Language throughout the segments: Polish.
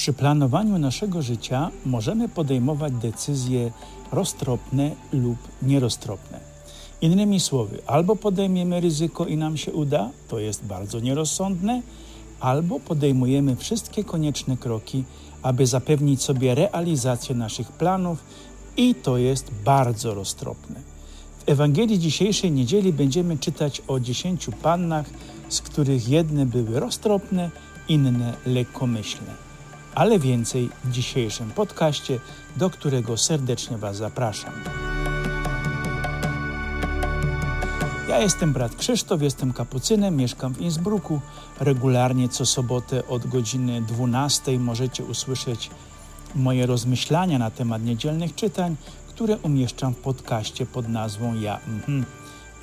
Przy planowaniu naszego życia możemy podejmować decyzje roztropne lub nieroztropne. Innymi słowy, albo podejmiemy ryzyko i nam się uda, to jest bardzo nierozsądne, albo podejmujemy wszystkie konieczne kroki, aby zapewnić sobie realizację naszych planów, i to jest bardzo roztropne. W Ewangelii dzisiejszej niedzieli będziemy czytać o dziesięciu pannach, z których jedne były roztropne, inne lekkomyślne ale więcej w dzisiejszym podcaście, do którego serdecznie Was zapraszam. Ja jestem brat Krzysztof, jestem kapucynem, mieszkam w Innsbrucku. Regularnie co sobotę od godziny 12 możecie usłyszeć moje rozmyślania na temat niedzielnych czytań, które umieszczam w podcaście pod nazwą Ja. Mhm.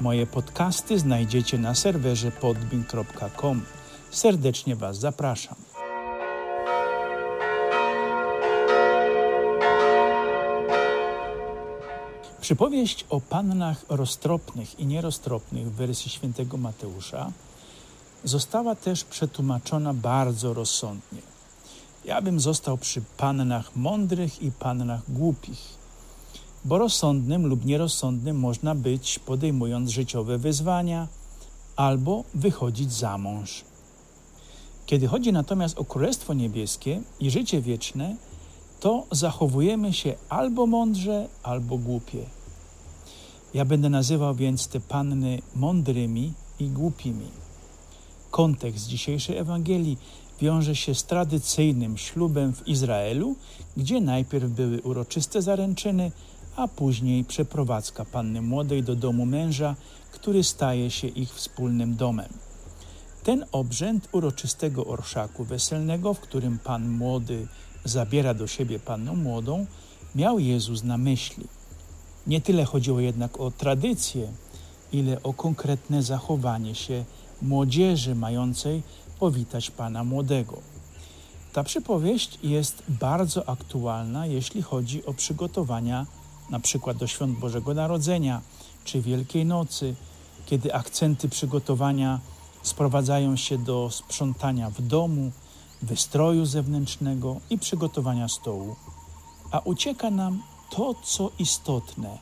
Moje podcasty znajdziecie na serwerze podbin.com. Serdecznie Was zapraszam. Przypowieść o pannach roztropnych i nieroztropnych w wersji świętego Mateusza została też przetłumaczona bardzo rozsądnie. Ja bym został przy pannach mądrych i pannach głupich, bo rozsądnym lub nierozsądnym można być podejmując życiowe wyzwania albo wychodzić za mąż. Kiedy chodzi natomiast o Królestwo Niebieskie i życie wieczne, to zachowujemy się albo mądrze, albo głupie. Ja będę nazywał więc te panny mądrymi i głupimi. Kontekst dzisiejszej Ewangelii wiąże się z tradycyjnym ślubem w Izraelu, gdzie najpierw były uroczyste zaręczyny, a później przeprowadzka panny młodej do domu męża, który staje się ich wspólnym domem. Ten obrzęd uroczystego orszaku weselnego, w którym pan młody zabiera do siebie pannę młodą, miał Jezus na myśli. Nie tyle chodziło jednak o tradycję, ile o konkretne zachowanie się młodzieży mającej powitać Pana Młodego. Ta przypowieść jest bardzo aktualna, jeśli chodzi o przygotowania na przykład do świąt Bożego Narodzenia czy Wielkiej Nocy, kiedy akcenty przygotowania sprowadzają się do sprzątania w domu, wystroju zewnętrznego i przygotowania stołu, a ucieka nam to, co istotne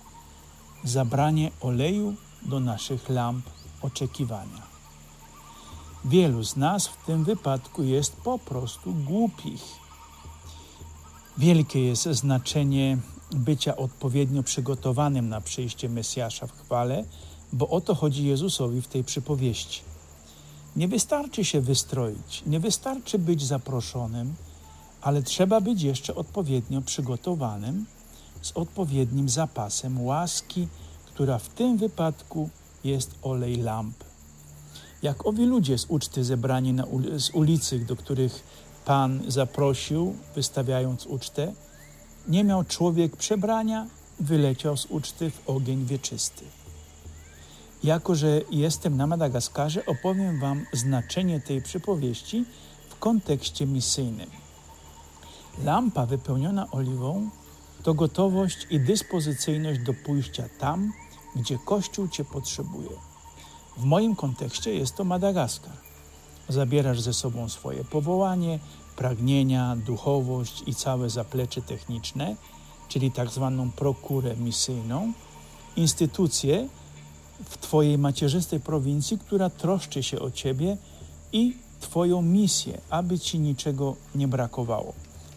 zabranie oleju do naszych lamp oczekiwania. Wielu z nas w tym wypadku jest po prostu głupich. Wielkie jest znaczenie bycia odpowiednio przygotowanym na przyjście Mesjasza w chwale, bo o to chodzi Jezusowi w tej przypowieści. Nie wystarczy się wystroić, nie wystarczy być zaproszonym, ale trzeba być jeszcze odpowiednio przygotowanym z odpowiednim zapasem łaski, która w tym wypadku jest olej lamp. Jak owi ludzie z uczty zebrani na z ulicy, do których Pan zaprosił, wystawiając ucztę, nie miał człowiek przebrania, wyleciał z uczty w ogień wieczysty. Jako, że jestem na Madagaskarze, opowiem Wam znaczenie tej przypowieści w kontekście misyjnym. Lampa wypełniona oliwą to gotowość i dyspozycyjność do pójścia tam, gdzie Kościół Cię potrzebuje. W moim kontekście jest to Madagaskar. Zabierasz ze sobą swoje powołanie, pragnienia, duchowość i całe zaplecze techniczne, czyli tak zwaną prokurę misyjną, instytucję w Twojej macierzystej prowincji, która troszczy się o Ciebie i Twoją misję, aby Ci niczego nie brakowało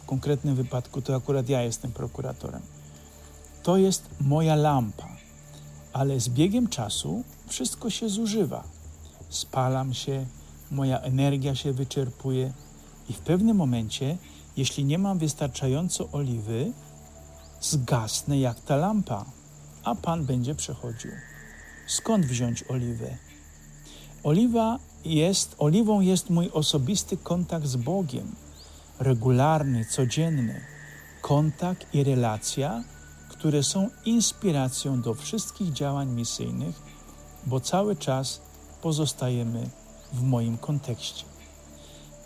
konkretnym wypadku to akurat ja jestem prokuratorem. To jest moja lampa, ale z biegiem czasu wszystko się zużywa. Spalam się, moja energia się wyczerpuje i w pewnym momencie, jeśli nie mam wystarczająco oliwy, zgasnę jak ta lampa, a Pan będzie przechodził. Skąd wziąć oliwę? Oliwa jest, oliwą jest mój osobisty kontakt z Bogiem regularny, codzienny kontakt i relacja, które są inspiracją do wszystkich działań misyjnych, bo cały czas pozostajemy w moim kontekście.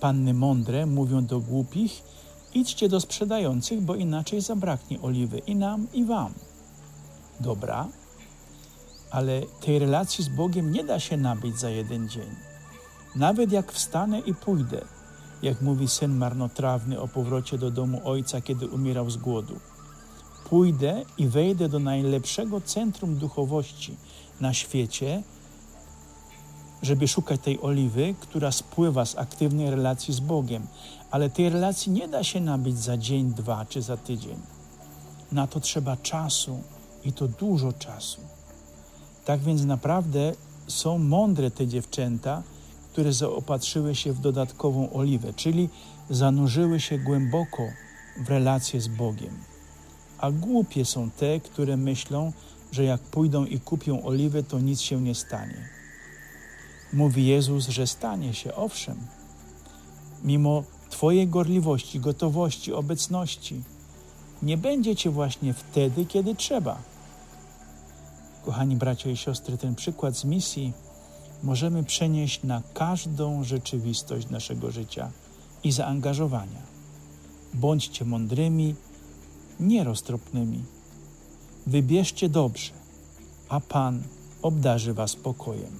Panny mądre mówią do głupich: idźcie do sprzedających, bo inaczej zabraknie oliwy i nam, i wam. Dobra, ale tej relacji z Bogiem nie da się nabyć za jeden dzień. Nawet jak wstanę i pójdę, jak mówi syn marnotrawny o powrocie do domu ojca, kiedy umierał z głodu. Pójdę i wejdę do najlepszego centrum duchowości na świecie, żeby szukać tej oliwy, która spływa z aktywnej relacji z Bogiem. Ale tej relacji nie da się nabyć za dzień, dwa czy za tydzień. Na to trzeba czasu i to dużo czasu. Tak więc naprawdę są mądre te dziewczęta, które zaopatrzyły się w dodatkową oliwę, czyli zanurzyły się głęboko w relację z Bogiem. A głupie są te, które myślą, że jak pójdą i kupią oliwę, to nic się nie stanie. Mówi Jezus, że stanie się, owszem, mimo Twojej gorliwości, gotowości, obecności. Nie będziecie właśnie wtedy, kiedy trzeba. Kochani bracia i siostry, ten przykład z misji możemy przenieść na każdą rzeczywistość naszego życia i zaangażowania. Bądźcie mądrymi, nieroztropnymi. Wybierzcie dobrze, a Pan obdarzy Was pokojem.